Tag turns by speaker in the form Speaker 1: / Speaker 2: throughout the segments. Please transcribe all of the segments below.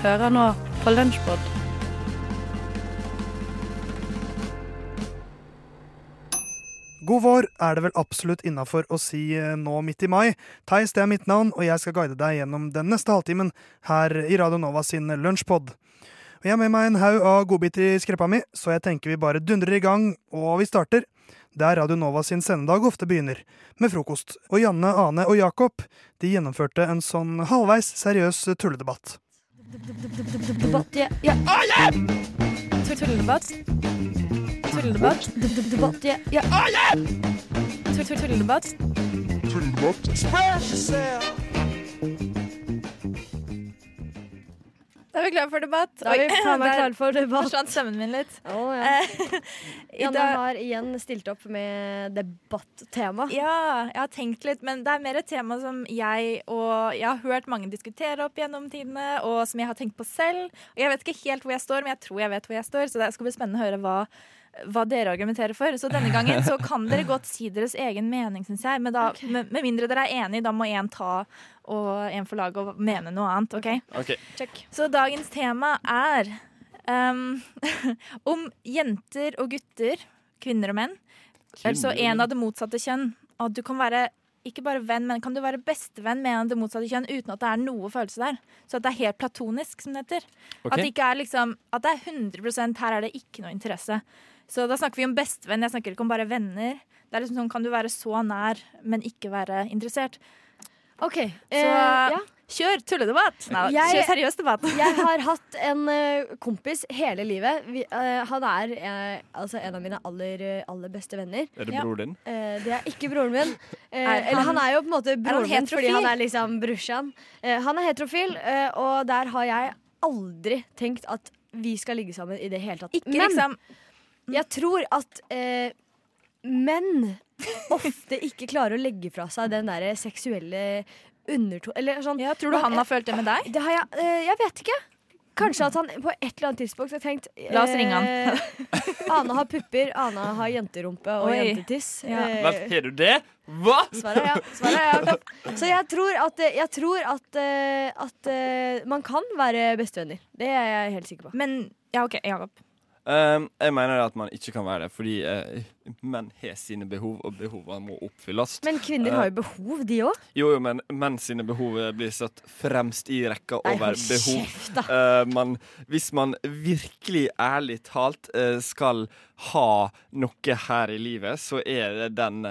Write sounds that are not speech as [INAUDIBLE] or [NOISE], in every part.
Speaker 1: Hører nå på Lunsjpod.
Speaker 2: God vår er det vel absolutt innafor å si eh, nå midt i mai. Theis, det er mitt navn, og jeg skal guide deg gjennom den neste halvtimen her i Radio Nova sin lunsjpod. Jeg har med meg en haug av godbiter i skreppa mi, så jeg tenker vi bare dundrer i gang, og vi starter der Radio Nova sin sendedag ofte begynner, med frokost. Og Janne, Ane og Jakob de gjennomførte en sånn halvveis seriøs tulledebatt.
Speaker 1: Debatt, ja. ja. Tulledebatt. Tulledebatt. Debatt, ja. ja. Tulledebatt.
Speaker 3: Da er vi klare for debatt.
Speaker 4: Da er vi faen meg klare for debatt.
Speaker 3: forsvant stemmen min litt.
Speaker 4: Oh, ja. [LAUGHS] Janne har igjen stilt opp med debattema.
Speaker 3: Ja, jeg har tenkt litt, men det er mer et tema som jeg og jeg har hørt mange diskutere opp gjennom tidene, og som jeg har tenkt på selv. Og jeg vet ikke helt hvor jeg står, men jeg tror jeg vet hvor jeg står, så det skal bli spennende å høre hva, hva dere argumenterer for. Så denne gangen så [LAUGHS] kan dere godt si deres egen mening, syns jeg. Men da, med, med mindre dere er enige, da må én ta og én for laget og mene noe annet. OK?
Speaker 5: Ok.
Speaker 3: Så dagens tema er um, [LAUGHS] om jenter og gutter, kvinner og menn. Altså en av det motsatte kjønn. Og du kan være ikke bare venn, men kan du være bestevenn med en av det motsatte kjønn uten at det er noe følelse der. Så at det er helt platonisk, som det heter.
Speaker 5: Okay.
Speaker 3: At det ikke er liksom At det er 100% her er det ikke noe interesse. Så da snakker vi om bestevenn, jeg snakker ikke om bare venner. Det er liksom sånn, Kan du være så nær, men ikke være interessert?
Speaker 4: OK.
Speaker 3: Så
Speaker 4: eh, ja.
Speaker 3: kjør tulledebatt! Nei,
Speaker 4: Jeg-
Speaker 3: kjør seriøs debatt. [LAUGHS]
Speaker 4: Jeg har [LAUGHS] hatt en eh, kompis hele livet. Vi, eh, han er eh, altså en av mine aller, eh, aller beste venner.
Speaker 5: Er det
Speaker 3: Ja.
Speaker 5: bror din?
Speaker 4: Eh, det er ikke broren min. [LAUGHS] Eh,
Speaker 3: Er
Speaker 4: eller
Speaker 3: han-
Speaker 4: han er jo på en måte broren min fordi han er liksom brorsan. Eh, han er heterofil, eh, og der har jeg aldri tenkt at vi skal ligge sammen i det hele tatt.
Speaker 3: Ikke
Speaker 4: Men
Speaker 3: liksom
Speaker 4: jeg tror at eh, menn ofte ikke klarer å legge fra seg den der seksuelle underton... Eller sånn
Speaker 3: ja, Tror du han har følt det med deg?
Speaker 4: det har jeg, eh, jeg vet ikke. Kanskje at han på et eller annet tidspunkt har tenkt
Speaker 3: La oss ringe han.
Speaker 4: eh, Ane har pupper, Ana har jenterumpe og
Speaker 3: Oi.
Speaker 4: jentetiss.
Speaker 3: Ja.
Speaker 4: Eh,
Speaker 5: Vent, har du det? Hva?
Speaker 4: Svaret er ja. Svaret er ja. Så jeg tror at, jeg tror at, eh, at eh, man kan være bestevenner. Det er jeg helt sikker på.
Speaker 3: Men ja, OK, Jakob.
Speaker 5: Um, jeg mener at man ikke kan være det, fordi uh, menn har sine behov, og behovene må oppfylles.
Speaker 4: Men kvinner har jo behov, de òg.
Speaker 5: Jo, jo, men menn sine behov eh, blir satt fremst i rekka
Speaker 4: Nei,
Speaker 5: over behov.
Speaker 4: kjeft.
Speaker 5: Eh, man, hvis man virkelig ærlig talt eh, skal ha noe her i livet, så er det den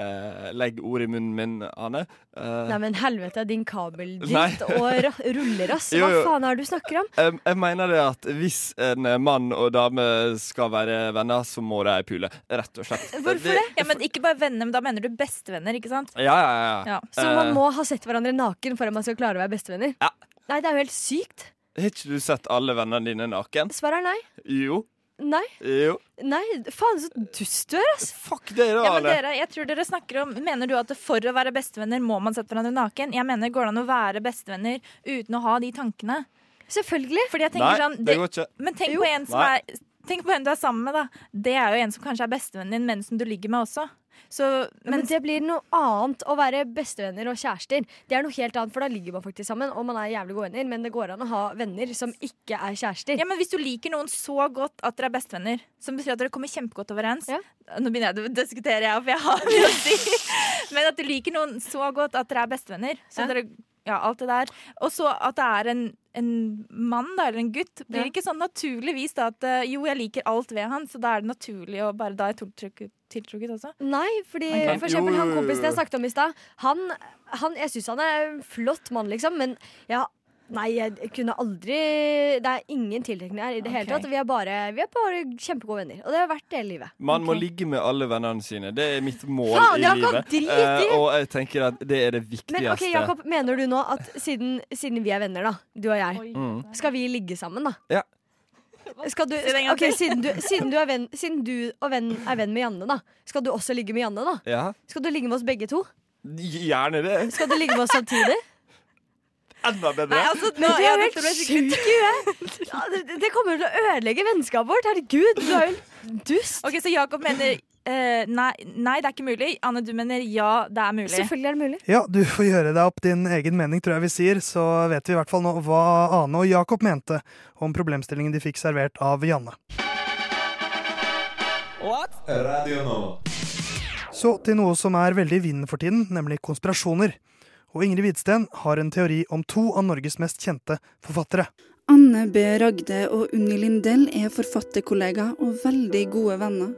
Speaker 5: eh, Legg ord i munnen min, Ane. Eh,
Speaker 4: Nei, men helvete, din kabeldritt
Speaker 5: Nei.
Speaker 4: og ra rullerass. Hva
Speaker 5: jo.
Speaker 4: faen er det du snakker om?
Speaker 5: jeg, jeg mener det at hvis en eh, mann og dame skal være venner, så må de pule. Rett og slett.
Speaker 4: Hvorfor det?
Speaker 3: Ja, men Ikke bare venner, men da mener du bestevenner, ikke sant?
Speaker 5: Ja, ja, ja.
Speaker 3: Ja.
Speaker 4: Så man
Speaker 5: Eh,
Speaker 4: må ha sett hverandre naken for at man skal klare å være bestevenner?
Speaker 5: Ja.
Speaker 4: Nei, det er jo helt sykt.
Speaker 5: Har ikke du sett alle vennene dine naken?
Speaker 4: Svaret er nei.
Speaker 5: Jo.
Speaker 4: Nei.
Speaker 5: Jo.
Speaker 4: Nei, faen så dust du er, ass.
Speaker 5: Fuck dere,
Speaker 3: Ja, men dere, jeg tror dere snakker om Mener du at for å være bestevenner må man sette hverandre naken? Jeg mener Går det an å være bestevenner uten å ha de tankene?
Speaker 4: Selvfølgelig.
Speaker 3: Fordi jeg tenker
Speaker 5: Nei,
Speaker 3: sånn
Speaker 5: det går ikke.
Speaker 3: Men tenk
Speaker 4: Jo.
Speaker 3: på en som
Speaker 5: Nei.
Speaker 3: er Tenk på en du er sammen med, da. Det er jo en som kanskje er bestevennen din, men som du ligger med også. Så,
Speaker 4: Men
Speaker 3: men,
Speaker 4: det blir noe annet å være bestevenner og kjærester. Det er noe helt annet, for da ligger man faktisk sammen, og man er jævlig gode venner. Men det går an å ha venner som ikke er kjærester.
Speaker 3: ja, men hvis du liker noen så godt at dere er bestevenner, som betyr at dere kommer kjempegodt overens
Speaker 4: Ja.
Speaker 3: Nå begynner jeg å diskutere, jeg, for jeg har mye å si. [LAUGHS] Men at du liker noen så godt at dere er bestevenner. Så
Speaker 4: Ja.
Speaker 3: dere, ja, alt det der. Og så at det er en, en mann da, eller en gutt. Blir det ikke sånn naturligvis da at eh, jo, jeg liker alt ved han, så da er det naturlig å bare da er tiltrukket, tiltrukket også?
Speaker 4: Nei, fordi
Speaker 5: Ok.
Speaker 4: for eksempel
Speaker 5: Jo,
Speaker 4: han kompisen jeg snakket om i stad, han, han Jeg syns han er en flott mann, liksom, men ja Nei, jeg kunne aldri Det er ingen tiltrekning her i det hele tatt. Vi er, bare, vi er bare kjempegode venner. Og det har vært det livet.
Speaker 5: Man må ligge med alle vennene sine. Det er mitt mål
Speaker 4: Faen,
Speaker 5: i
Speaker 4: Jakob,
Speaker 5: livet. Eh, og jeg tenker at det er det viktigste.
Speaker 4: Men ok, Jakob, mener du nå at siden, siden vi er venner, da, du og jeg,
Speaker 5: Mm.
Speaker 4: skal vi ligge sammen, da?
Speaker 5: Ja.
Speaker 4: Skal du,
Speaker 3: Si det en gang
Speaker 4: ok, siden, du, siden, du er venn, siden du og venn er venn med Janne, da, skal du også ligge med Janne? da?
Speaker 5: Ja,
Speaker 4: Skal du ligge med oss begge to?
Speaker 5: gjerne det.
Speaker 4: Skal du ligge med oss samtidig?
Speaker 5: Enda bedre.
Speaker 3: Nei, altså, nå,
Speaker 4: du er jo helt sjuk i huet! Det, kommer til å ødelegge vennskapet vårt. Herregud, du er jo dust.
Speaker 3: Ok, Så Jakob mener Uh, nei, nei, det er ikke mulig. Anne, du mener ja, det er mulig.
Speaker 4: Selvfølgelig er det mulig.
Speaker 2: Ja, du får gjøre deg opp din egen mening, tror jeg vi sier. Så vet vi i hvert fall nå hva Ane og Jakob mente om problemstillingen de fikk servert av Janne.
Speaker 6: Radio Nova.
Speaker 2: Så til noe som er veldig i vinden for tiden, nemlig konspirasjoner. Og Ingrid Hvidsten har en teori om to av Norges mest kjente forfattere.
Speaker 7: Anne B. Ragde og Unni Lindell er forfatterkollegaer og veldig gode venner.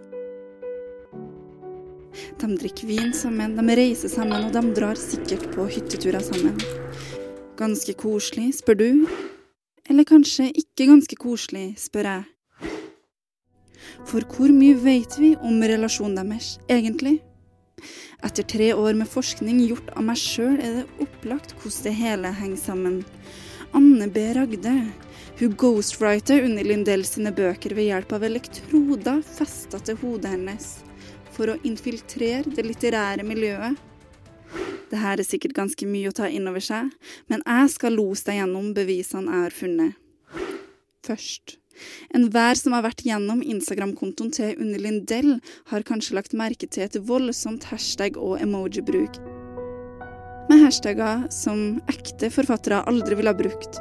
Speaker 7: De drikker vin sammen, de reiser sammen, og de drar sikkert på hytteturer sammen. Ganske koselig, spør du? Eller kanskje ikke ganske koselig, spør jeg. For hvor mye vet vi om relasjonen deres, egentlig? Etter tre år med forskning gjort av meg sjøl, er det opplagt hvordan det hele henger sammen. Anne B. Ragde. Hun ghostwriter Unni Lindell sine bøker ved hjelp av elektroder festa til hodet hennes, for å infiltrere det litterære miljøet. Det her er sikkert ganske mye å ta inn over seg, men jeg skal lose deg gjennom bevisene jeg har funnet. Først. Enhver som har vært gjennom Instagram-kontoen til Unni Lindell, har kanskje lagt merke til et voldsomt hashtag- og emoji-bruk. Med hashtagger som ekte forfattere aldri ville ha brukt.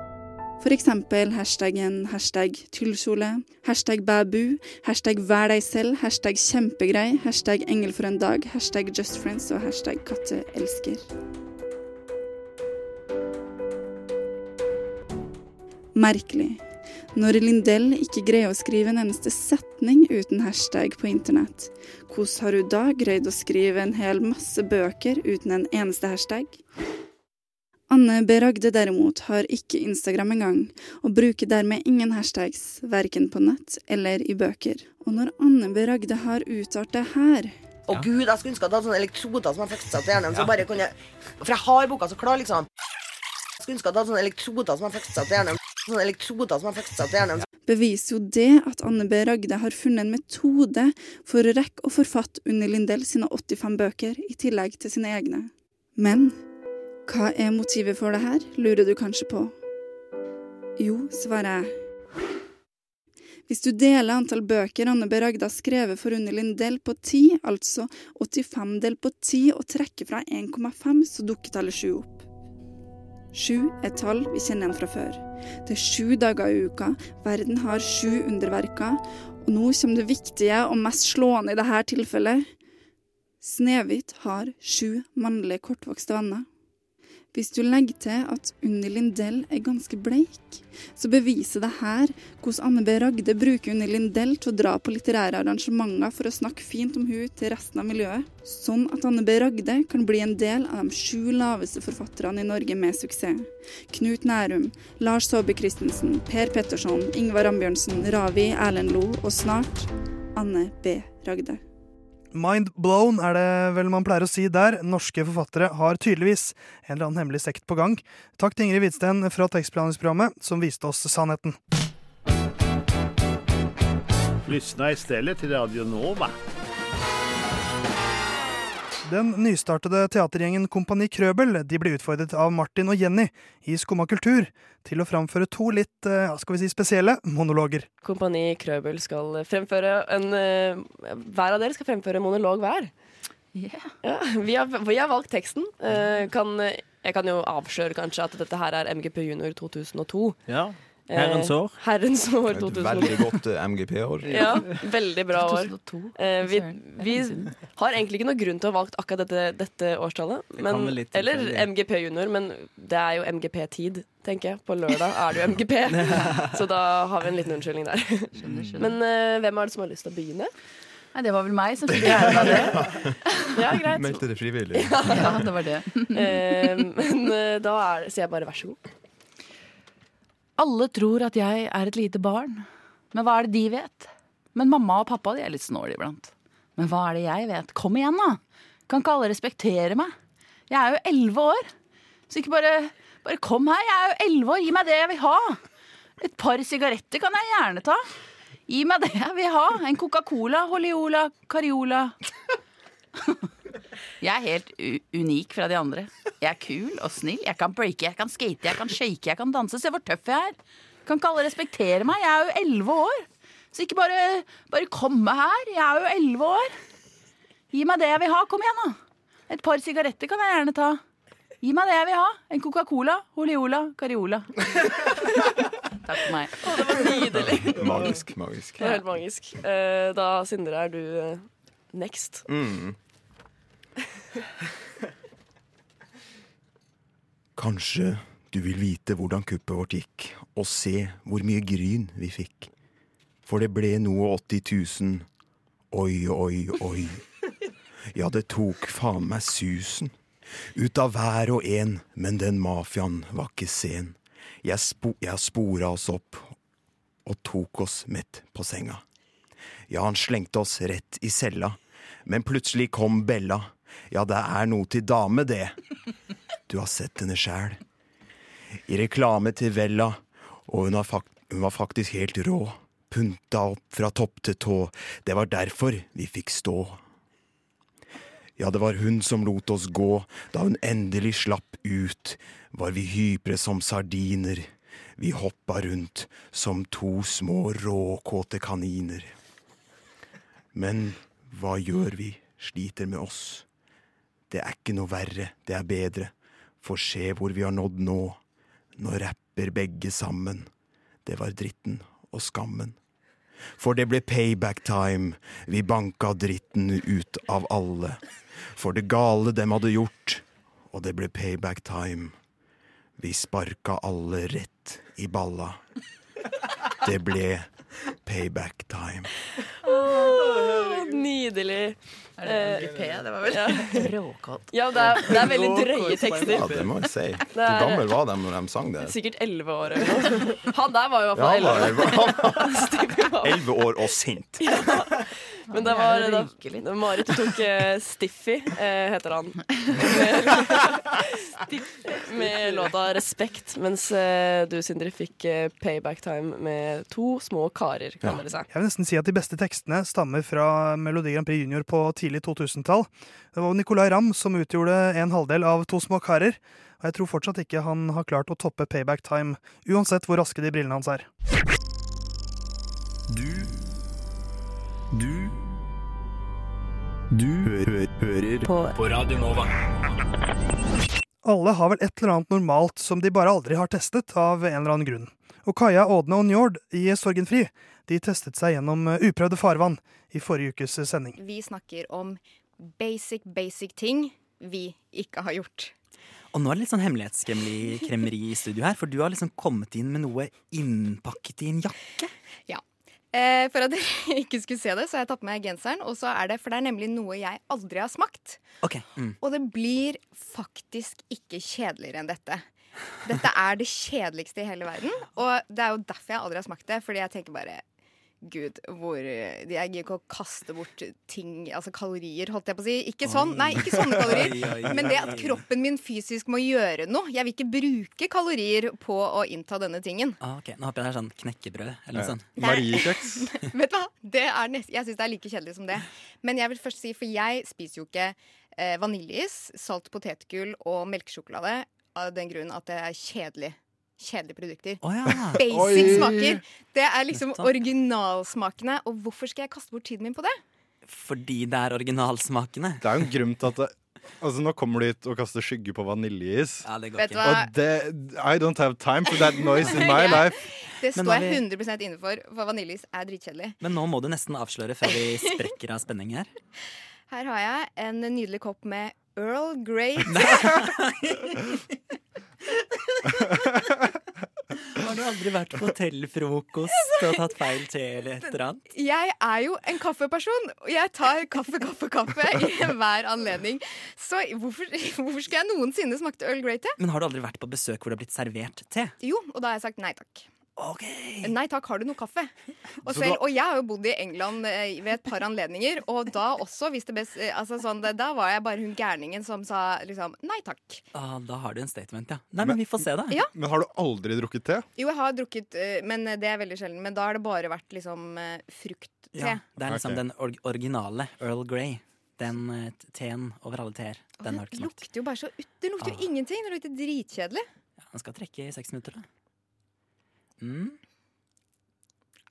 Speaker 7: Eksempel hashtaggen hashtag tyllkjole, hashtag babu, hashtag vær deg selv, hashtag kjempegrei, hashtag engel for en dag, hashtag just friends og hashtag katteelsker. Merkelig. Når Lindell ikke greier å skrive en eneste setning uten hashtag på internett, hvordan har hun da greid å skrive en hel masse bøker uten en eneste hashtag? Anne B. Ragde derimot har ikke Instagram engang, og bruker dermed ingen hashtags, verken på nett eller i bøker. Og når Anne B. Ragde har uttalt det her
Speaker 8: Å gud, jeg skulle ønske at jeg hadde sånne elektroder som jeg satt til hjernen. Så bare kunne For jeg har boka så klar, liksom. Jeg skulle ønske at jeg hadde sånne elektroder som jeg satt til hjernen. Sånne elektroder som har satt til hjernen.
Speaker 7: beviser jo det at Anne B. Ragde har funnet en metode for å rekke å forfatte Unni Lindell sine 85 bøker, i tillegg til sine egne. Men hva er motivet for det her, lurer du kanskje på? Jo, svarer jeg. Hvis du deler antall bøker Anne B. Ragde har skrevet for Unni Lindell på 10, altså 85 delt på 10, og trekker fra 1,5, så dukker tallet 7 opp. Sju er tall vi kjenner igjen fra før. Det er sju dager i uka, verden har sju underverker, og nå kommer det viktige og mest slående i dette tilfellet. Snehvit har sju mannlige kortvokste venner. Hvis du legger til at Unni Lindell er ganske bleik, så beviser det her hvordan Anne B. Ragde bruker Unni Lindell til å dra på litterære arrangementer for å snakke fint om hun til resten av miljøet, sånn at Anne B. Ragde kan bli en del av de sju laveste forfatterne i Norge med suksess. Knut Nærum, Lars Saabye Christensen, Per Petterson, Ingvar Ambjørnsen, Ravi Erlend Lo og snart Anne B. Ragde.
Speaker 2: Mind blown er det vel man pleier å si der. Norske forfattere har tydeligvis en eller annen hemmelig sekt på gang. Takk til Ingrid Hvidsten fra tekstbehandlingsprogrammet, som viste oss sannheten.
Speaker 9: Lyssna istället till Radio Nova.
Speaker 2: Den nystartede teatergjengen Kompani Krøbel de ble utfordret av Martin og Jenny i Skumma kultur til å framføre to litt eh, ja, skal vi si, spesielle monologer.
Speaker 10: Kompani Krøbel skal fremføre en eh, Hver av dere skal fremføre monolog hver. Ja, vi, har, vi har valgt teksten. Eh, kan, jeg kan jo avsløre kanskje at dette her er MGP Junior 2002.
Speaker 9: Ja. Herrens år.
Speaker 10: Eh, herrens år
Speaker 6: Et
Speaker 10: 2002.
Speaker 6: veldig godt eh, MGP-år. [LAUGHS]
Speaker 10: Ja, veldig bra år.
Speaker 11: 2002.
Speaker 10: Eh, vi, vi har egentlig ikke noe grunn til å ha valgt akkurat dette, dette årstallet. Men, eller. MGP junior, men det er jo MGP-tid, tenker jeg. På lørdag er det jo MGP. [LAUGHS] så da har vi en liten unnskyldning der. Men eh, hvem er det som har lyst til å begynne?
Speaker 11: Nei, det var vel meg som fikk æren av det.
Speaker 10: Ja, greit.
Speaker 6: Meldte det frivillig.
Speaker 11: Ja, det var det.
Speaker 10: Eh, men eh, da er, sier jeg bare vær så god.
Speaker 11: Alle tror at jeg er et lite barn. Men hva er det de vet? Men mamma og pappa de er litt snåle iblant. Men hva er det jeg vet? Kom igjen, da! Kan ikke alle respektere meg? Jeg er jo elleve år. Så ikke bare, bare kom her. Jeg er jo elleve år. Gi meg det jeg vil ha. Et par sigaretter kan jeg gjerne ta. Gi meg det jeg vil ha. En Coca-Cola, Holiola, Cariola. Jeg er helt u unik fra de andre. Jeg er kul og snill. Jeg kan breake, jeg kan skate, jeg kan shake, jeg kan danse. Se hvor tøff jeg er. Kan ikke alle respektere meg? Jeg er jo elleve år. Så ikke bare, bare komme her. Jeg er jo elleve år. Gi meg det jeg vil ha. Kom igjen, da. Et par sigaretter kan jeg gjerne ta. Gi meg det jeg vil ha. En Coca-Cola, Oliola, Cariola. [LAUGHS] Takk for meg.
Speaker 10: Å, det var nydelig.
Speaker 6: Magisk, magisk.
Speaker 10: Det var helt magisk. Eh, da, Sindre, er du eh, next.
Speaker 6: Mm. Kanskje du vil vite hvordan kuppet vårt gikk, og se hvor mye gryn vi fikk. For det ble noe 80 000. Oi, oi, oi. Ja, det tok faen meg susen. Ut av hver og en, men den mafiaen var ikke sen. Jeg, spo jeg spora oss opp og tok oss midt på senga. Ja, han slengte oss rett i cella, men plutselig kom Bella. Ja, det er noe til dame, det. Du har sett henne sjæl. I reklame til Vella, og hun, hun var faktisk helt rå. Punta opp fra topp til tå. Det var derfor vi fikk stå. Ja, det var hun som lot oss gå, da hun endelig slapp ut, var vi hypre som sardiner. Vi hoppa rundt som to små råkåte kaniner. Men hva gjør vi, sliter med oss. Det er ikke noe verre, det er bedre, for se hvor vi har nådd nå. Nå rapper begge sammen. Det var dritten og skammen. For det ble payback time, vi banka dritten ut av alle. For det gale dem hadde gjort, og det ble payback time. Vi sparka alle rett i balla. Det ble payback time.
Speaker 10: Åh, nydelig.
Speaker 11: Er det MGP? Det var vel
Speaker 10: ja. [LAUGHS]
Speaker 11: råkåt.
Speaker 10: Ja, det er, det er veldig drøye tekster.
Speaker 6: Ja, det må jeg si. Hvor gammel var de når de sang det?
Speaker 10: Sikkert elleve år. Han der var jo i hvert fall elleve. [LAUGHS] [LAUGHS]
Speaker 6: Elleve år og sint.
Speaker 10: Men det var da, Marit tok uh, Stiffy, uh, heter han. [LAUGHS] Med, med låta 'Respekt', mens uh, du, Sindre, fikk eh, 'Payback Time' med to små karer, kaller det si.
Speaker 2: Jeg vil nesten si at de beste tekstene stammer fra Melodi Grand Prix Junior på tidlig 2000-tall. Det var Nicolay Ramm som utgjorde en halvdel av To små karer. Og jeg tror fortsatt ikke han har klart å toppe Payback Time, uansett hvor raske de brillene hans er.
Speaker 12: Du Du Du hø hører på. på Radio Nova.
Speaker 2: Alle har vel et eller annet normalt som de bare aldri har testet, av en eller annen grunn. Og Kaja, Ådne og Njord i Sorgenfri de testet seg gjennom eh, uprøvde farvann i forrige ukes sending.
Speaker 13: Vi snakker om basic, basic ting vi ikke har gjort.
Speaker 14: Og nå er det litt sånn hemmelighetskremmeri i studio her, for du har liksom kommet inn med noe innpakket i en jakke.
Speaker 13: Eh, for at [LAUGHS] dere ikke skulle se det, så har jeg tatt på meg genseren. Og så er det, For det er nemlig noe jeg aldri har smakt.
Speaker 14: Okay. mm.
Speaker 13: Og det blir faktisk ikke kjedeligere enn dette. Dette er det kjedeligste i hele verden. Og det er jo derfor jeg aldri har smakt det. Fordi jeg tenker bare Gud, hvor Jeg gidder ikke å kaste bort ting, altså kalorier, holdt jeg på å si. Ikke sånn, nei, ikke sånne kalorier. Men det at kroppen min fysisk må gjøre noe. Jeg vil ikke bruke kalorier på å innta denne tingen.
Speaker 14: Ah, ok, Nå håper jeg det er sånn knekkebrød eller noe sånt.
Speaker 6: Mariekjeks. [LAUGHS]
Speaker 13: Vet du hva? Det er nest, jeg syns det er like kjedelig som det. Men jeg vil først si, for jeg spiser jo ikke eh, vaniljeis, salt potetgull og melkesjokolade av den grunn at det er kjedelig. Kjedelige produkter.
Speaker 14: Oh, ja.
Speaker 13: Basic
Speaker 14: Oi.
Speaker 13: smaker. Det er liksom originalsmakene. Og hvorfor skal jeg kaste bort tiden min på det?
Speaker 14: Fordi det er originalsmakene.
Speaker 15: Det er jo en grunn til at det, Altså Nå kommer du hit og kaster skygge på vaniljeis.
Speaker 14: Ja, det
Speaker 13: går Vet ikke.
Speaker 15: Og det I don't have time for that noise in my [LAUGHS]
Speaker 13: Ja.
Speaker 15: life.
Speaker 13: Det står jeg
Speaker 14: vi-
Speaker 13: 100 inne for, for vaniljeis er dritkjedelig.
Speaker 14: Men nå må du nesten avsløre før vi sprekker av spenning her.
Speaker 13: Her har jeg en nydelig kopp med Earl Grey. [LAUGHS] [LAUGHS]
Speaker 14: Har du aldri vært på hotellfrokost og tatt feil te eller et eller annet?
Speaker 13: Jeg er jo en kaffeperson, og jeg tar kaffe, kaffe, kaffe i hver anledning. Så hvorfor, hvorfor skal jeg noensinne smakt Earl Grey te?
Speaker 14: Men har du aldri vært på besøk hvor det har blitt servert te?
Speaker 13: Jo, og da har jeg sagt nei takk. Nei takk, har du noe kaffe? Og, selv,
Speaker 14: da-
Speaker 13: og jeg har jo bodd i England eh, ved et par anledninger, og da også, hvis det best, eh, altså sånn, Da var jeg bare hun gærningen som sa liksom nei takk.
Speaker 14: Ah, da har du en statement, ja. Nei, men vi får se, da.
Speaker 13: Ja.
Speaker 15: Men har du aldri drukket te?
Speaker 13: Jo, jeg har drukket, eh, men det er veldig sjelden. Men da har det bare vært liksom frukt-te.
Speaker 14: Ja, det er liksom
Speaker 15: okay.
Speaker 14: den or originale Earl Grey. Den eh, teen over alle teer. Den har ikke smakt.
Speaker 13: lukter jo bare så ut. Det lukter jo
Speaker 14: Ah.
Speaker 13: ingenting. Det lukter dritkjedelig.
Speaker 14: Ja, Den skal trekke i seks minutter, da. Mm.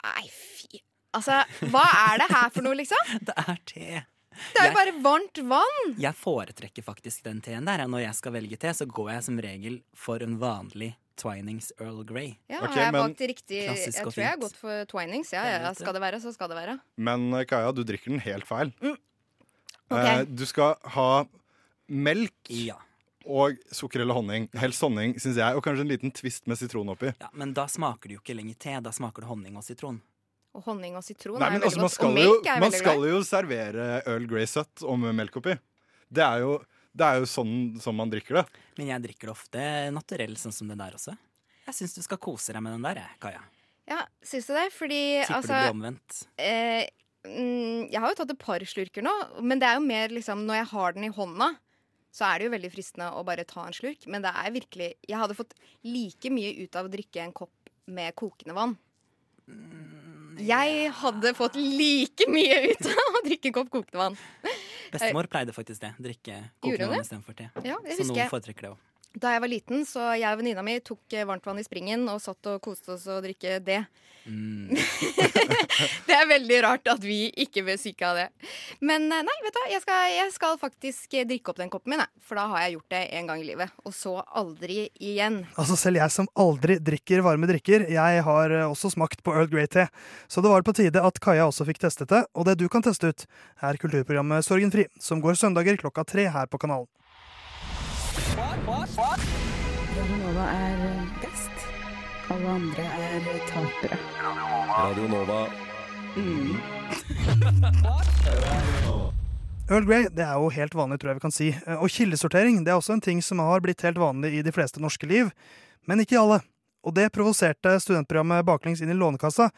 Speaker 13: Nei, fy Altså, hva er det her for noe, liksom? [LAUGHS]
Speaker 14: Det er te.
Speaker 13: Det er jo bare varmt vann!
Speaker 14: Jeg foretrekker faktisk den teen der. Når jeg skal velge te, så går jeg som regel for en vanlig Twinings Earl Grey.
Speaker 13: Ja, har jeg valgt riktig Jeg tror jeg har gått for Twinings. Ja, ja, ja. Skal det være, så skal det være.
Speaker 15: Men eh, Kaja, du drikker den helt feil.
Speaker 13: Mm. Okay.
Speaker 15: Eh, du skal ha melk og sukker eller honning. Helst honning, syns jeg. Og kanskje en liten twist med sitron oppi.
Speaker 14: Ja, men da smaker det jo ikke lenger te. Da smaker det honning og sitron.
Speaker 13: Og honning og sitron
Speaker 15: Nei,
Speaker 13: er veldig
Speaker 15: altså,
Speaker 13: godt.
Speaker 15: Og
Speaker 13: Og
Speaker 15: jo,
Speaker 13: melk er
Speaker 15: man skal jo servere Earl Grey søtt og med melk oppi. Det er jo, det er jo sånn, som man drikker det.
Speaker 14: Men jeg drikker det ofte naturell, sånn som det der også. Jeg syns du skal kose deg med den der, Kaja.
Speaker 13: Ja, syns du det? Fordi
Speaker 14: Tipper
Speaker 13: altså
Speaker 14: det blir omvendt.
Speaker 13: eh, mm, Jeg har jo tatt et par slurker nå, men det er jo mer liksom når jeg har den i hånda. Så er det jo veldig fristende å bare ta en slurk. Men det er virkelig Jeg hadde fått like mye ut av å drikke en kopp med kokende vann. Jeg hadde fått like mye ut av å drikke en kopp kokende vann.
Speaker 14: Bestemor pleide faktisk det. Drikke kokende vann istedenfor te.
Speaker 13: Ja,
Speaker 14: Så noen foretrekker det òg.
Speaker 13: Da jeg var liten, så jeg og venninna mi tok eh, varmtvann i springen og satt og koste oss og drikke det.
Speaker 14: Mm. [LAUGHS]
Speaker 13: Det er veldig rart at vi ikke ble syke av det. Men eh, nei, vet du jeg skal, jeg skal faktisk eh, drikke opp den koppen min, for da har jeg gjort det en gang i livet. Og så aldri igjen.
Speaker 2: Altså Selv jeg som aldri drikker varme drikker, jeg har også smakt på Earl Grey-te. Så det var på tide at Kaja også fikk testet det, og det du kan teste ut, er kulturprogrammet Sorgenfri, som går søndager klokka tre her på kanalen.
Speaker 16: Radionova er best. Alle andre er tapere.
Speaker 12: Radio Nova.
Speaker 2: Earl [LAUGHS] Grey det er jo helt vanlig, tror jeg vi kan si. Eh, Og kildesortering det er også en ting som har blitt helt vanlig i de fleste norske liv, men ikke i alle. Og det provoserte studentprogrammet baklengs inn i Lånekassa,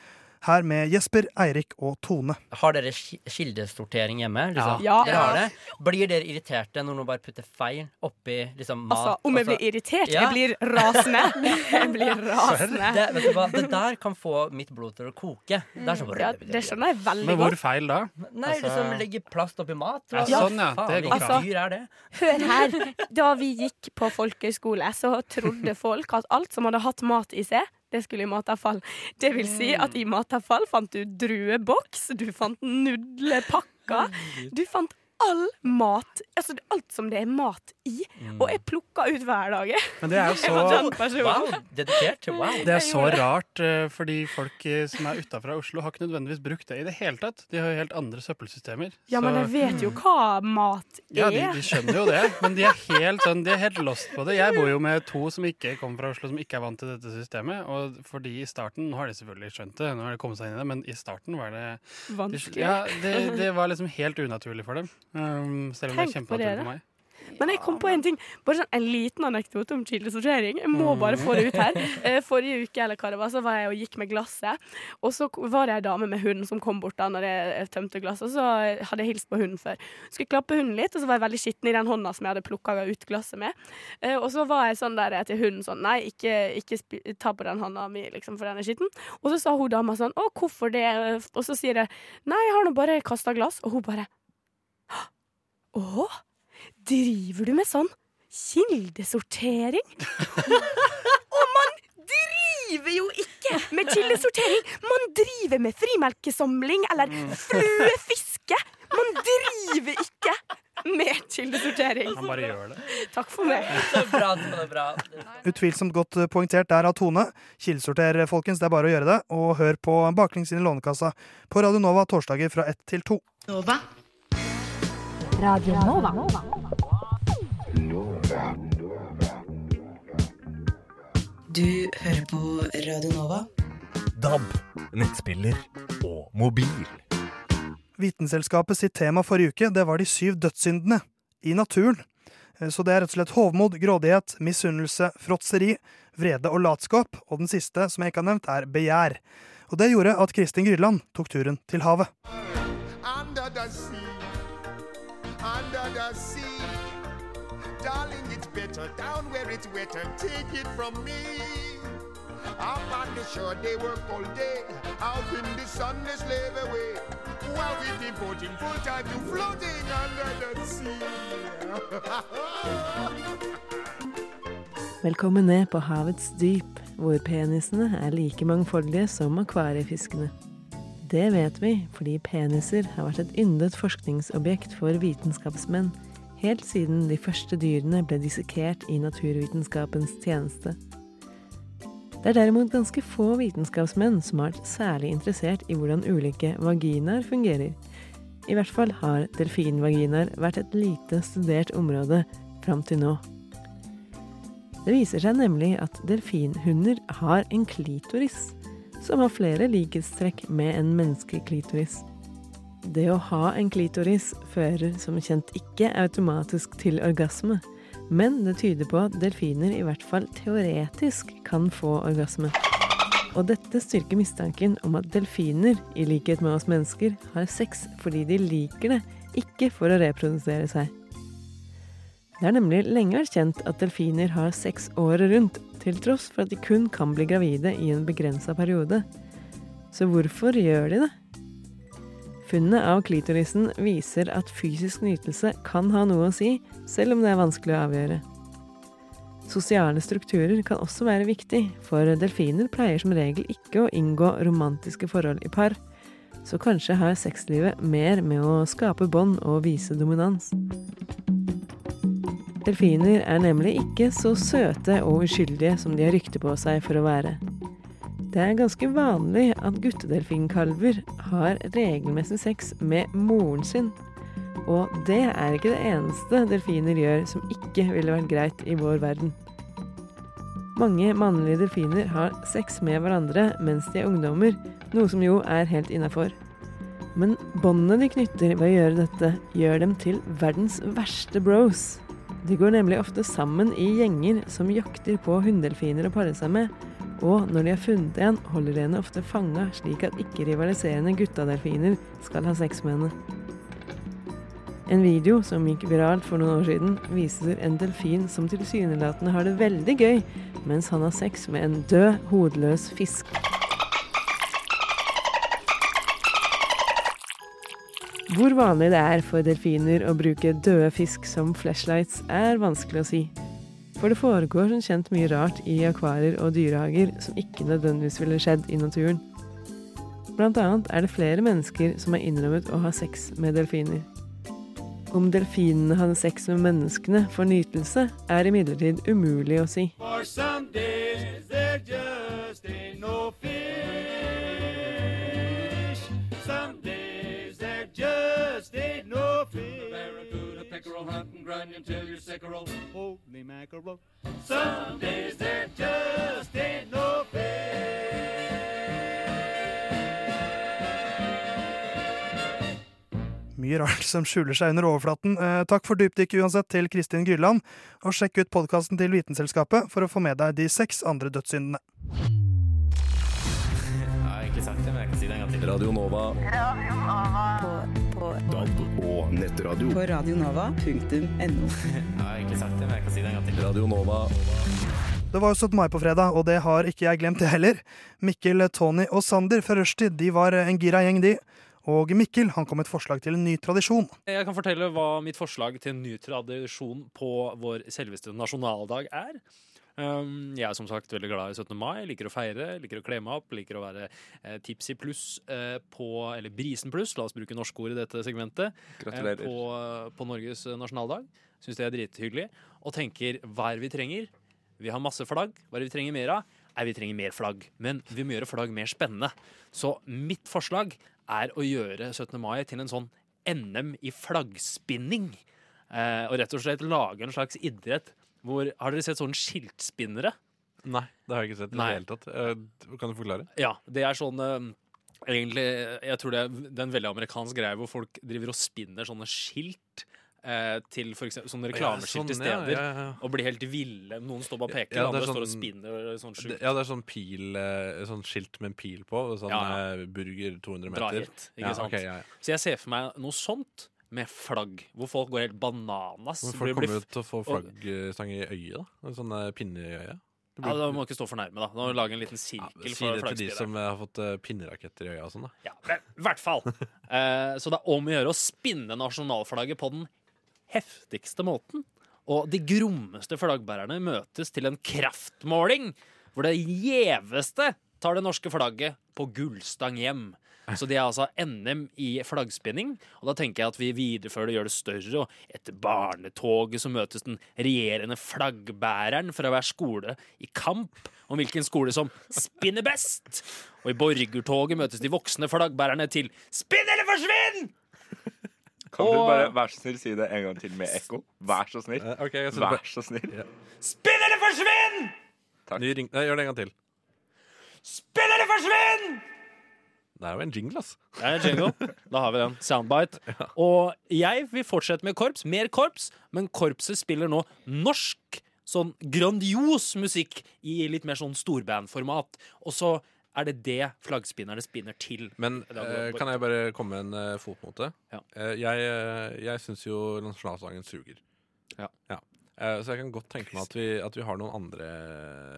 Speaker 2: her med Jesper, Eirik og Tone.
Speaker 17: Har dere ki- kildesortering hjemme? Liksom?
Speaker 18: Ja.
Speaker 17: Dere har det? Blir dere irriterte når noen bare putter feil oppi liksom, mat?
Speaker 18: Altså, om jeg blir irritert? Jeg blir rasende. Jeg blir [LAUGHS] rasende.
Speaker 17: Det, vet du hva? det der kan få mitt blod til å koke. Det er så
Speaker 18: Ja, det skjønner jeg veldig godt.
Speaker 19: Men hvor feil da?
Speaker 17: Nei, liksom legge plast oppi mat.
Speaker 19: Ja, sånn, ja.
Speaker 17: Faen,
Speaker 19: Det går
Speaker 18: bra. Altså,
Speaker 17: dyr er det?
Speaker 18: Hør her. Da vi gikk på folkehøyskole, så trodde folk at alt som hadde hatt mat i seg, det skulle i matavfall. Det vil si at i matavfall fant du drueboks, du fant nudlepakker, du fant all mat. Altså alt som det er mat i. Og jeg plukker ut hver dag.
Speaker 19: Men det er jo [LAUGHS] så.
Speaker 17: Wow, dedikert. Wow.
Speaker 19: Det er så rart, eh, fordi folk eh, som er utafra Oslo, har ikke nødvendigvis brukt det i det hele tatt. De har jo helt andre søppelsystemer.
Speaker 18: Ja, men
Speaker 19: Så-
Speaker 18: jeg vet jo hva mat er.
Speaker 19: Ja, de, de skjønner jo det, men de er helt sånn, de er helt lost på det. Jeg bor jo med to som ikke kommer fra Oslo, som ikke er vant til dette systemet. Og fordi i starten, nå har de selvfølgelig skjønt det, nå har de kommet seg inn i det, men i starten var det
Speaker 18: Vanskelig.
Speaker 19: Ja, det, det var liksom helt unaturlig for dem. Um, selv om det er kjempenaturlig for meg.
Speaker 18: Men jeg kom på en ting, bare sånn en liten anekdote om kildesortering. Jeg må bare få det ut her. Eh, Forrige uke eller hva det var, så var jeg og gikk med glasset. Og så var det ei dame med hund som kom bort da når jeg tømte glasset. Og så hadde jeg hilst på hunden før. Skulle klappe hunden litt, og så var jeg veldig skitten i den hånda som jeg hadde plukka ut glasset med. Eh, Og så var jeg sånn der til hunden sånn Nei, ikke, ikke ta på den hånda mi, liksom, for den er skitten. Og så sa hun dama sånn Å, hvorfor det? Og så sier jeg Nei, jeg har nå bare kasta glass. Og hun bare Å? Driver du med sånn kildesortering? [LAUGHS] Og man driver jo ikke med kildesortering! Man driver med frimelkesamling eller fluefiske! Man driver ikke med kildesortering.
Speaker 19: Han bare gjør det.
Speaker 18: Takk for meg.
Speaker 17: Så bra, så bra.
Speaker 2: Utvilsomt godt eh, poengtert der av Tone. Kildesorter, folkens, det er bare å gjøre det. Og hør på Baklengs inn i Lånekassa på Radio Nova torsdager fra ett til to.
Speaker 1: Radio Nova.
Speaker 20: Du hører på Radio Nova.
Speaker 12: DAB, nettspiller og mobil.
Speaker 2: Vitenselskapet sitt tema forrige uke det var de syv dødssyndene i naturen. Eh, Så det er rett og slett hovmod, grådighet, misunnelse, fråtseri, vrede og latskap. Og den siste, som jeg ikke har nevnt, er begjær. Og det gjorde at Kristin Grydland tok turen til havet.
Speaker 21: Under the sea, under the sea. Darling, it's better down where it's wetter. Take it from me. Up on the shore, they work all day. Out in the sun, they slave away. While we devoting full time to floating under the sea. [LAUGHS]
Speaker 22: Velkommen ned på havets dyp, hvor penisene er like mangfoldige som akvariefiskene.
Speaker 23: Det vet vi fordi peniser har vært et yndet forskningsobjekt for vitenskapsmenn helt siden de første dyrene ble dissekert i naturvitenskapens tjeneste. Det er derimot ganske få vitenskapsmenn som har vært særlig interessert i hvordan ulike vaginaer fungerer. I hvert fall har delfinvaginaer vært et lite studert område fram til nå. Det viser seg nemlig at delfinhunder har en klitoris, som har flere likhetstrekk med en menneskeklitoris. Det å ha en klitoris fører som kjent ikke automatisk til orgasme, men det tyder på at delfiner i hvert fall teoretisk kan få orgasme. Og dette styrker mistanken om at delfiner, i likhet med oss mennesker, har sex fordi de liker det, ikke for å reprodusere seg. Det er nemlig lenge vært kjent at delfiner har sex året rundt, til tross for at de kun kan bli gravide i en begrensa periode. Så hvorfor gjør de det? Funnet av klitorisen viser at fysisk nytelse kan ha noe å si, selv om det er vanskelig å avgjøre. Sosiale strukturer kan også være viktig, for delfiner pleier som regel ikke å inngå romantiske forhold i par, så kanskje har sexlivet mer med å skape bånd og vise dominans. Delfiner er nemlig ikke så søte og uskyldige som de har rykte på seg for å være. Det er ganske vanlig at guttedelfinkalver har regelmessig sex med moren sin. Og det er ikke det eneste delfiner gjør som ikke ville vært greit i vår verden. Mange mannlige delfiner har sex med hverandre mens de er ungdommer, noe som jo er helt innafor. Men båndene de knytter ved å gjøre dette, gjør dem til verdens verste bros. De går nemlig ofte sammen i gjenger som jakter på hunndelfiner å pare seg med, og når de har funnet en, holder de henne ofte fanga, slik at ikke-rivaliserende guttadelfiner skal ha sex med henne. En video som gikk viralt for noen år siden, viser en delfin som tilsynelatende har det veldig gøy, mens han har sex med en død, hodeløs fisk. Hvor vanlig det er for delfiner å bruke døde fisk som flashlights, er vanskelig å si. For det foregår som kjent mye rart i akvarier og dyrehager som ikke nødvendigvis ville skjedd i naturen. Blant annet er det flere mennesker som har innrømmet å ha sex med delfiner. Om delfinene hadde sex med menneskene for nytelse, er imidlertid umulig å si.
Speaker 22: For some days Barracuda, hunt and grind until you're sickerel. Holy mackerel. Some days there just ain't no
Speaker 2: Mye rart som skjuler seg under overflaten. Eh, takk for dypdykket uansett til Kristin Gylland, og sjekk ut podkasten til Vitenselskapet for å få med deg de seks andre dødssyndene.
Speaker 12: Jeg har egentlig sagt det, men jeg kan si det en gang til. Radio Nova.
Speaker 16: På, på,
Speaker 12: DAB og nettradio.
Speaker 16: på radionova.no. [LAUGHS]
Speaker 12: Jeg har egentlig sagt det, men jeg kan si det en gang til. Radio Nova.
Speaker 2: Det var jo 17. mai på fredag, og det har ikke jeg glemt, det heller. Mikkel, Tony og Sander fra Rushtid de var en gira gjeng, de. Og Mikkel han kom med et forslag til en ny tradisjon.
Speaker 24: Jeg kan fortelle hva mitt forslag til en ny tradisjon på vår selveste nasjonaldag er. Um, jeg er som sagt veldig glad i 17. mai, liker å feire, liker å kle meg opp, liker å være eh, tipsy pluss eh, på Eller brisen pluss, la oss bruke norske ord i dette segmentet. Eh, på, på Norges eh, nasjonaldag. Syns det er drithyggelig. Og tenker hva er vi trenger? Vi har masse flagg. Hva er vi trenger mer av? Nei, vi trenger mer flagg. Men vi må gjøre flagg mer spennende. Så mitt forslag er å gjøre 17. mai til en sånn NM i flaggspinning. Eh, og rett og slett lage en slags idrett hvor Har dere sett sånne skiltspinnere?
Speaker 25: Nei, det har jeg ikke sett i det
Speaker 24: Nei.
Speaker 25: hele tatt. Eh, Kan du forklare?
Speaker 24: Ja, det er sånn eh, Egentlig, jeg tror det er, det er en veldig amerikansk greie hvor folk driver og spinner sånne skilt. Eh, til for eksempel, sånne reklameskilt til
Speaker 25: sånn, ja,
Speaker 24: steder.
Speaker 25: ja, ja.
Speaker 24: Og blir helt ville. Noen står bare og peker,
Speaker 25: Ja, det
Speaker 24: andre
Speaker 25: er
Speaker 24: står og
Speaker 25: sånn-
Speaker 24: spinner. Sånn
Speaker 25: Det-
Speaker 24: sjukt.
Speaker 25: Ja, det er sånn pil eh, Sånn skilt med en pil på. og Sånn
Speaker 24: Ja, ja.
Speaker 25: eh, burger 200
Speaker 24: Dra
Speaker 25: meter.
Speaker 24: hit, ikke
Speaker 25: ja,
Speaker 24: sant?
Speaker 25: ok, ja, ja.
Speaker 24: Så jeg ser for meg noe sånt med flagg, hvor folk går helt bananas.
Speaker 25: Men folk kommer jo
Speaker 24: f-
Speaker 25: til å få flaggstang i øyet. da En sånn eh, pinne i øyet.
Speaker 24: Ja, Da må du ikke stå for nærme, da. Du lage en liten sirkel
Speaker 25: Si
Speaker 24: for
Speaker 25: det til de som eh, har fått uh, pinneraketter i øya og sånn, da.
Speaker 24: Ja, men i hvert fall. uh, [LAUGHS] så det er om å gjøre å spinne nasjonalflagget på den heftigste måten. Og de grommeste flaggbærerne møtes til en kraftmåling, hvor det gjeveste tar det norske flagget på gullstang hjem. Så det er altså NM i flaggspinning. Og da tenker jeg at vi viderefører det, gjør det større. Og etter barnetoget så møtes den regjerende flaggbæreren fra hver skole i kamp om hvilken skole som spinner best. Og i borgertoget møtes de voksne flaggbærerne til Spinn eller forsvinn!
Speaker 26: Kan du bare vær så snill si det en gang til med ekko? Vær så snill.
Speaker 25: ok, jeg
Speaker 26: Vær så snill.
Speaker 24: Spinn eller forsvinn!
Speaker 25: Ny ring... Nei, gjør det en gang til.
Speaker 24: Spinn eller forsvinn!
Speaker 25: Det er jo en jingle, ass.
Speaker 24: Det er en jingle. Da har vi den. Soundbite. [LAUGHS] Og jeg vil fortsette med korps. Mer korps, men korpset spiller nå norsk, sånn grandios musikk i litt mer sånn storbandformat. Og så er det det flaggspinnerne spinner til.
Speaker 25: Men eh, kan jeg bare komme med en uh, fotnote? Eh, jeg uh, jeg syns jo nasjonalsangen suger.
Speaker 24: Ja.
Speaker 25: ja. så jeg kan godt tenke meg at vi, at vi har noen andre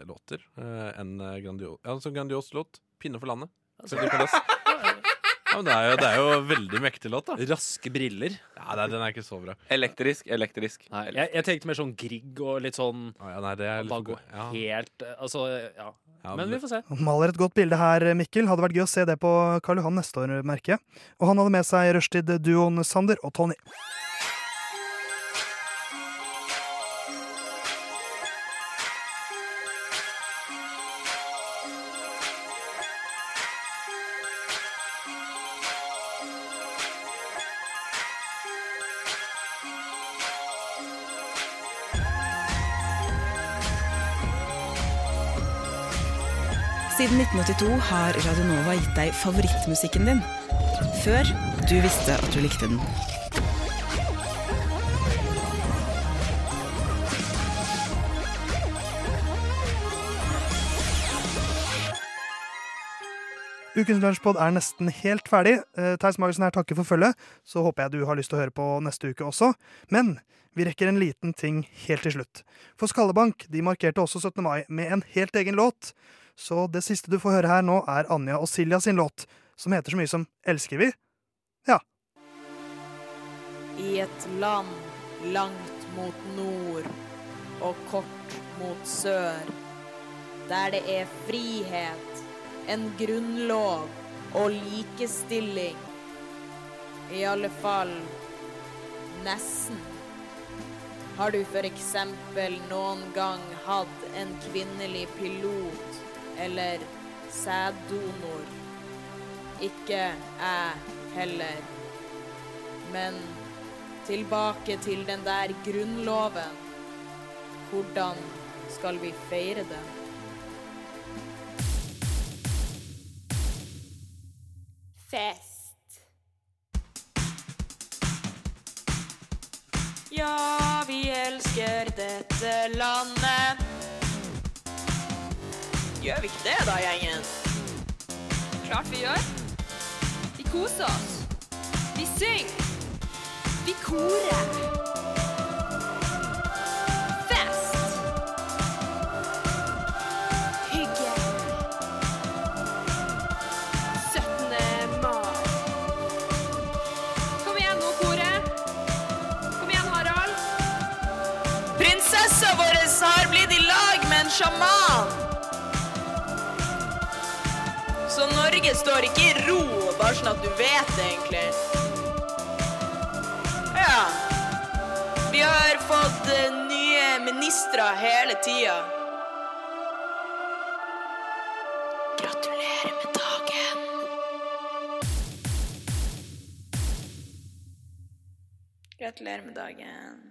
Speaker 25: låter enn uh, grandios, ja, altså grandios låt. 'Pinne for landet'.
Speaker 24: Altså-
Speaker 25: Fredrik Kalas. Ja, men det, er jo, det er jo en veldig mektig låt, da.
Speaker 24: Raske briller.
Speaker 25: Ja, nei, Den er ikke så bra.
Speaker 26: Elektrisk, elektrisk.
Speaker 24: Nei, jeg, jeg tenkte mer sånn Grieg og litt sånn
Speaker 25: nei, det er litt
Speaker 24: gå
Speaker 25: ja.
Speaker 24: helt eh, Altså, ja.
Speaker 25: Ja,
Speaker 24: Men
Speaker 25: men-
Speaker 24: vi får se.
Speaker 2: Maler et godt bilde her, Mikkel. Hadde vært gøy å se det på Karl Johan neste år, merker jeg. Og han hadde med seg rushtid-duoen Sander og Tony.
Speaker 20: Siden 1982 har Radionova gitt deg favorittmusikken din. Før du visste at du likte den.
Speaker 2: Ukens lunsjpod er nesten helt ferdig. Eh, Theis Magelsen her takker for følget. Så håper jeg du har lyst til å høre på neste uke også. Men vi rekker en liten ting helt til slutt. For Skallebank de markerte også 17. mai med en helt egen låt. Så det siste du får høre her nå, er Anja og Silja sin låt, som heter så mye som Elsker vi? Ja.
Speaker 27: I et land langt mot nord og kort mot sør, der det er frihet, en grunnlov og likestilling. I alle fall nesten. Har du eksempel noen gang hatt en kvinnelig pilot eller sæddonor? Ikke jeg heller. Men tilbake til den der grunnloven. Hvordan skal vi feire den? Fest. Ja, vi elsker dette landet. Gjør vi ikke det da, gjengen?
Speaker 28: Klart vi gjør. Vi koser oss. Vi synger. Vi korer.
Speaker 27: Norge står ikke i ro, bare sånn at du vet det, egentlig. Ja. Vi har fått eh, nye ministre hele tida. Gratulerer med dagen. Gratulerer med dagen.